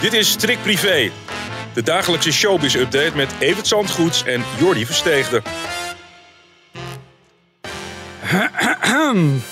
Dit is Strik Privé, de dagelijkse showbiz-update met Evert Zandgoeds en Jordi Versteegde.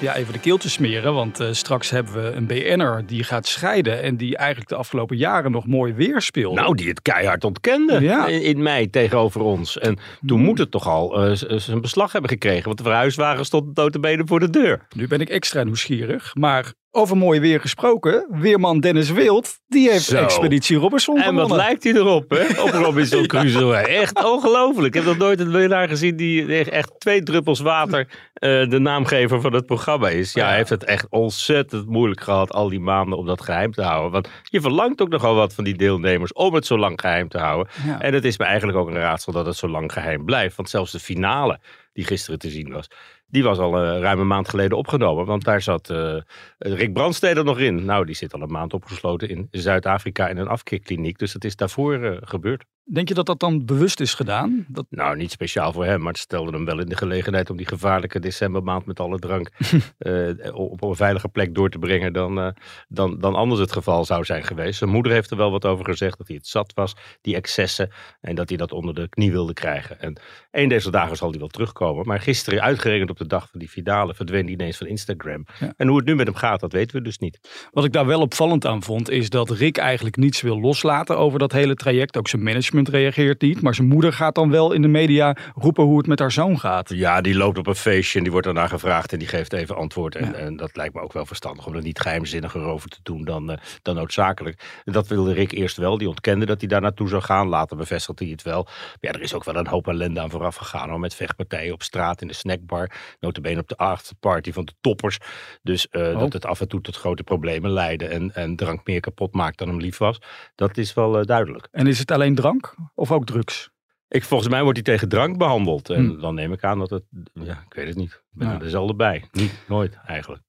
Ja, even de keel te smeren, want eh, straks hebben we een BN'er die gaat scheiden en die eigenlijk de afgelopen jaren nog mooi weer speelde. Nou, die het keihard ontkende Ja. in, in mei tegenover ons. En toen moet het toch al eh, z- zijn beslag hebben gekregen, want de verhuiswagen stond notabene voor de deur. Nu ben ik extra nieuwsgierig, maar over mooi weer gesproken, weerman Dennis Wild, die heeft Zo. Expeditie Robinson En wat lijkt hij erop, hè? Op Robinson Crusoe. Echt ongelooflijk. Ik heb nog nooit een winnaar gezien die echt twee druppels water eh, de naamgever van het programma is. Ja, hij heeft het echt ontzettend moeilijk gehad al die maanden om dat geheim te houden. Want je verlangt ook nogal wat van die deelnemers om het zo lang geheim te houden. Ja. En het is me eigenlijk ook een raadsel dat het zo lang geheim blijft. Want zelfs de finale die gisteren te zien was, die was al eh, ruim een maand geleden opgenomen. Want daar zat eh, Rick Brandsteder nog in. Nou, die zit al een maand opgesloten in Zuid-Afrika in een afkeerkliniek. Dus het is daarvoor eh, gebeurd. Denk je dat dat dan bewust is gedaan? Dat, Nou, niet speciaal voor hem, maar het stelde hem wel in de gelegenheid om die gevaarlijke decembermaand met alle drank eh, op een veilige plek door te brengen dan, eh, dan, dan anders het geval zou zijn geweest. Zijn moeder heeft er wel wat over gezegd, dat hij het zat was, die excessen, en dat hij dat onder de knie wilde krijgen. En een deze dagen zal hij wel terugkomen, maar gisteren, uitgerekend op de dag van die finale, verdween hij ineens van Instagram. Ja. En hoe het nu met hem gaat, dat weten we dus niet. wat ik daar wel opvallend aan vond, is dat Rick eigenlijk niets wil loslaten over dat hele traject. Ook zijn management reageert niet, maar zijn moeder gaat dan wel in de media roepen hoe het met haar zoon gaat. Ja, die loopt op een feestje en die wordt daarna gevraagd en die geeft even antwoord. En, Ja. en dat lijkt me ook wel verstandig om er niet geheimzinniger over te doen dan, eh, dan noodzakelijk. En dat wilde Rick eerst wel. Die ontkende dat hij daar naartoe zou gaan. Later bevestigde hij het wel. Maar ja, er is ook wel een hoop ellende aan vooraf gegaan. Hoor, met vechtpartijen op straat in de snackbar. Notabene op de afterparty van de toppers. Dus eh, Oh. dat het af en toe tot grote problemen leidde. En, en drank meer kapot maakt dan hem lief was. Dat is wel eh, duidelijk. En is het alleen drank of ook drugs? Ik, volgens mij wordt hij tegen drank behandeld. En Hm. dan neem ik aan dat het... Ja, ik weet het niet. Ik ben er zelden bij. Niet, nooit eigenlijk.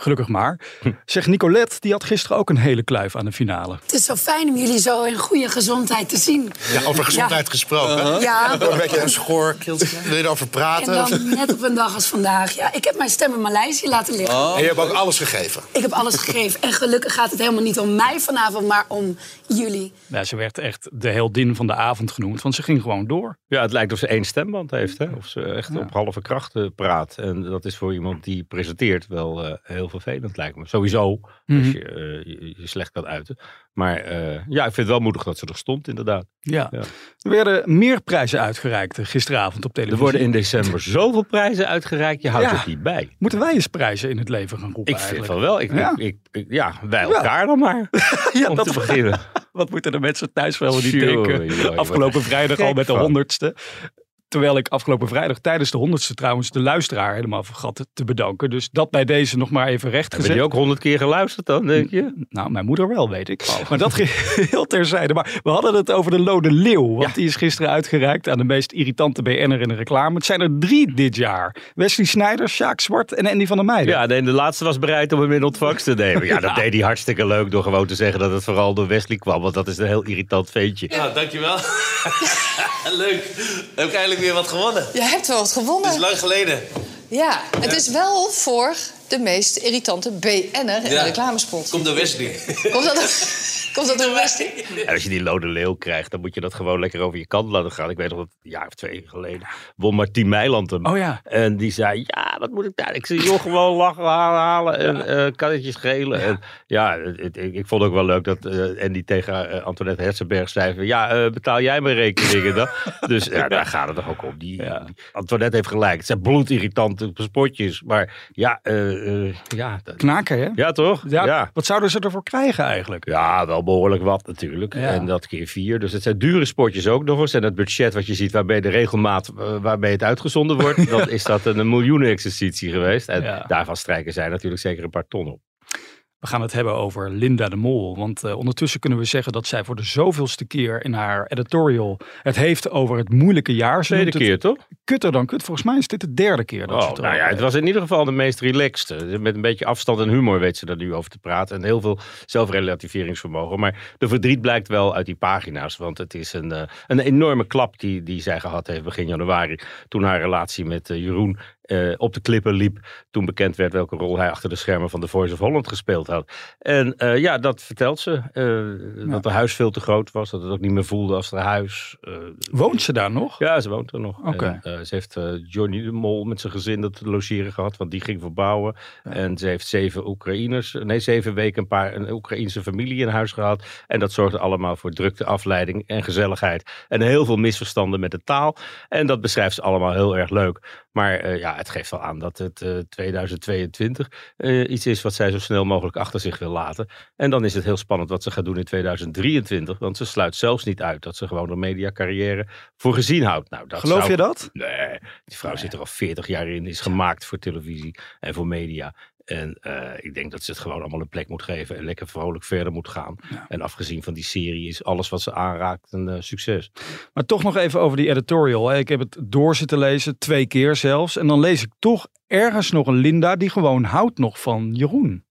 Gelukkig maar. Hm. Zeg, Nicolette, die had gisteren ook een hele kluif aan de finale. Het is zo fijn om jullie zo in goede gezondheid te zien. Ja, over gezondheid gesproken. Ja, Een beetje een schoor. Wil je erover en praten? dan net op een dag als vandaag. Ja, ik heb mijn stem in Maleisië laten liggen. En je hebt ook alles gegeven. Ik heb alles gegeven. En gelukkig gaat het helemaal niet om mij vanavond, maar om jullie. Ja, ze werd echt de heldin van de avond genoemd, want ze ging gewoon door. Ja, het lijkt of ze één stemband heeft. Hè? Of ze echt Ja. op halve kracht eh, praat. En dat is voor iemand die presenteert wel eh, heel vervelend lijkt me. Sowieso, Mhm. als je, eh, je je slecht kan uiten. Maar eh, ja, ik vind het wel moedig dat ze er stond inderdaad. Ja. Ja. Er werden meer prijzen uitgereikt eh, gisteravond op Er televisie. worden in december zoveel prijzen uitgereikt. Je houdt Ja. het niet bij. Moeten wij eens prijzen in het leven gaan roepen Ik vind van wel. Ik, Ja. ik, ja, wij elkaar dan maar. Ja, om dat te beginnen. Wat moeten de mensen thuis wel niet denken? Afgelopen vrijdag al met de honderdste. Terwijl ik afgelopen vrijdag tijdens de honderdste trouwens de luisteraar helemaal vergat te bedanken. Dus dat bij deze nog maar even recht Heb gezet. je ook honderd keer geluisterd dan, denk je? Nou, mijn moeder wel, weet ik. Oh. Maar dat heel terzijde. Maar we hadden het over de Lode Leeuw. Want Ja. die is gisteren uitgereikt aan de meest irritante BN'er in de reclame. Het zijn er drie dit jaar. Wesley Snijder, Sjaak Zwart en Andy van der Meijden. Ja, nee, de laatste was bereid om hem in ontvangst te nemen. Ja, dat deed hij hartstikke leuk door gewoon te zeggen dat het vooral door Wesley kwam. Want dat is een heel irritant ventje. Ja, dankjewel. Leuk. Heb ik eigenlijk weer wat gewonnen. Je hebt wel wat Dat gewonnen. is lang geleden. Ja, het is wel voor de meest irritante BN'er in Ja. de reclamespot. Komt door Wesley. Komt dat, komt dat door als je die Lode Leeuw krijgt, dan moet je dat gewoon lekker over je kant laten gaan. Ik weet nog dat een jaar of twee geleden won Martien Meiland hem. Oh ja. En die zei, ja, wat moet ik daar? Ik zei, joh, gewoon lachen, halen, halen en eh kan het je schelen. En ja, het- het- ik, ik vond ook wel leuk dat eh en die tegen eh, Antoinette Hersenberg zei van, ja, eh, betaal jij mijn rekeningen dan? dus ja, daar gaat het toch ook om. Die, Ja. die- Antoinette heeft gelijk. Het zijn bloedirritante spotjes. Maar ja, eh, eh, ja, dat- Knaken, hè? ja toch? Ja, ja. Wat zouden ze ervoor krijgen eigenlijk? Ja, wel behoorlijk wat natuurlijk. Ja. En dat keer vier. Dus het zijn dure spotjes ook nog eens. En het budget wat je ziet waarmee de regelmaat eh, waarmee het uitgezonden wordt, dan is dat een miljoenen exercitie geweest. En Ja. daarvan strijken zij natuurlijk zeker een paar ton op. We gaan het hebben over Linda de Mol. Want uh, ondertussen kunnen we zeggen dat zij voor de zoveelste keer in haar editorial het heeft over het moeilijke jaar. Ze Tweede keer, toch? Kutter dan kut. Volgens mij is dit de derde keer dat oh, ze het nou ja, het was in ieder geval de meest relaxed. Met een beetje afstand en humor weet ze daar nu over te praten. En heel veel zelfrelativeringsvermogen. Maar de verdriet blijkt wel uit die pagina's. Want het is een, uh, een enorme klap die, die zij gehad heeft begin januari. Toen haar relatie met uh, Jeroen uh, op de klippen liep. Toen bekend werd welke rol hij achter de schermen van The Voice of Holland gespeeld had. En uh, ja, dat vertelt ze. Uh, ja. Dat haar huis veel te groot was. Dat het ook niet meer voelde als haar huis. woont ze daar nog? Ja, ze woont er nog. Okay. Ze heeft Johnny de Mol met zijn gezin dat logeren gehad. Want die ging verbouwen. Ja. En ze heeft zeven Oekraïners. Nee, zeven weken een paar een Oekraïnse familie in huis gehad. En dat zorgde allemaal voor drukte, afleiding en gezelligheid. En heel veel misverstanden met de taal. En dat beschrijft ze allemaal heel erg leuk. Maar ja, het geeft wel aan dat het uh, 2022 uh, iets is wat zij zo snel mogelijk achter zich wil laten. En dan is het heel spannend wat ze gaat doen in 2023. Want ze sluit zelfs niet uit dat ze gewoon een mediacarrière voor gezien houdt. Nou, dat Geloof zou... je dat? Nee, die vrouw nee. zit er al 40 jaar in. Is gemaakt voor televisie en voor media. En uh, ik denk dat ze het gewoon allemaal een plek moet geven en lekker vrolijk verder moet gaan. Ja. En afgezien van die serie is alles wat ze aanraakt een uh, succes. Maar toch nog even over die editorial. Hè. Ik heb het door zitten lezen, twee keer zelfs. En dan lees ik toch ergens nog een Linda die gewoon houdt nog van Jeroen.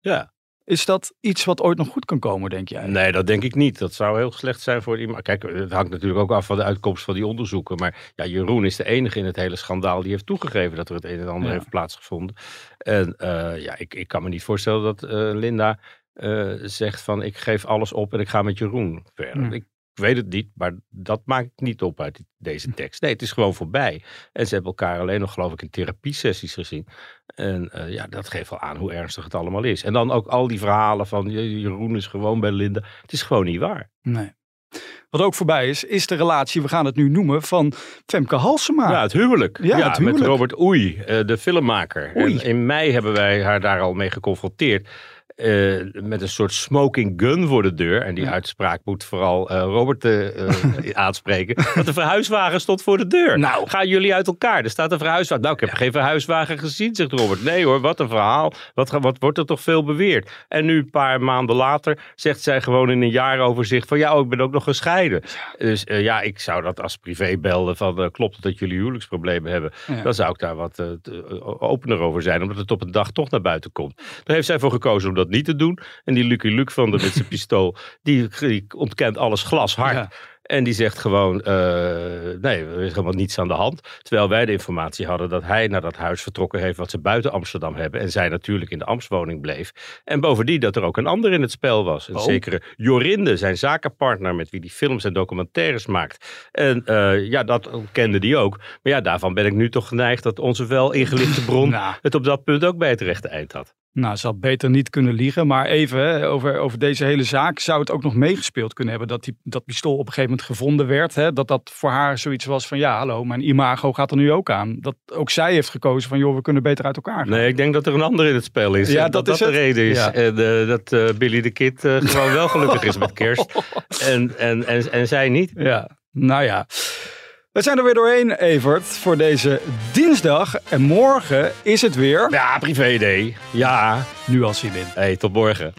Ja. Is dat iets wat ooit nog goed kan komen, denk jij? Nee, dat denk ik niet. Dat zou heel slecht zijn voor iemand. Kijk, het hangt natuurlijk ook af van de uitkomst van die onderzoeken. Maar ja, Jeroen is de enige in het hele schandaal die heeft toegegeven dat er het een en ander ja. heeft plaatsgevonden. En uh, ja, ik, ik kan me niet voorstellen dat uh, Linda uh, zegt van ik geef alles op en ik ga met Jeroen verder. Hm. Ik weet het niet, maar dat maakt niet op uit deze tekst. Nee, het is gewoon voorbij. En ze hebben elkaar alleen nog, geloof ik, in therapiesessies gezien. En uh, ja, dat geeft wel aan hoe ernstig het allemaal is. En dan ook al die verhalen van Jeroen is gewoon bij Linda. Het is gewoon niet waar. Nee. Wat ook voorbij is, is de relatie, we gaan het nu noemen, van Femke Halsema. Ja, het huwelijk. Ja, ja het huwelijk. met Robert Oei, uh, de filmmaker. Oei. En in mei hebben wij haar daar al mee geconfronteerd. Uh, met een soort smoking gun voor de deur. En die ja. uitspraak moet vooral uh, Robert uh, aanspreken. Dat de verhuiswagen stond voor de deur. Nou. Gaan jullie uit elkaar? Er staat een verhuiswagen. Nou, ik heb ja. geen verhuiswagen gezien, zegt Robert. Nee hoor, wat een verhaal. Wat, wat wordt er toch veel beweerd? En nu een paar maanden later zegt zij gewoon in een jaaroverzicht van ja, oh, ik ben ook nog gescheiden. Dus ja, ik zou dat als privé belden van klopt het dat jullie huwelijksproblemen hebben? Dan zou ik daar wat opener over zijn, omdat het op een dag toch naar buiten komt. Daar heeft zij voor gekozen om dat niet te doen. En die Lucky Luke van de met zijn pistool, die, die, ontkent alles glashard. Ja. En die zegt gewoon, uh, nee, er is helemaal niets aan de hand. Terwijl wij de informatie hadden dat hij naar dat huis vertrokken heeft wat ze buiten Amsterdam hebben. En zij natuurlijk in de Amstwoning bleef. En bovendien dat er ook een ander in het spel was. Een Oh. zekere Jorinde, zijn zakenpartner met wie die films en documentaires maakt. En uh, ja, dat kende die ook. Maar ja, daarvan ben ik nu toch geneigd dat onze wel ingelichte bron Nou. het op dat punt ook bij het rechte eind had. Nou, ze had beter niet kunnen liegen. Maar even hè, over, over deze hele zaak zou het ook nog meegespeeld kunnen hebben. Dat die, dat pistool op een gegeven moment gevonden werd. Hè, dat dat voor haar zoiets was van ja, hallo, mijn imago gaat er nu ook aan. Dat ook zij heeft gekozen van joh, we kunnen beter uit elkaar gaan. Nee, ik denk dat er een ander in het spel is. Ja, dat dat, is dat de het. reden is. Ja. En uh, dat uh, Billy de Kid uh, gewoon wel gelukkig is met kerst. En, en, en, en zij niet. Ja, nou ja. We zijn er weer doorheen, Evert, voor deze dinsdag. En morgen is het weer... Ja, privé day. Ja. Nu al zin in. Hey, tot morgen.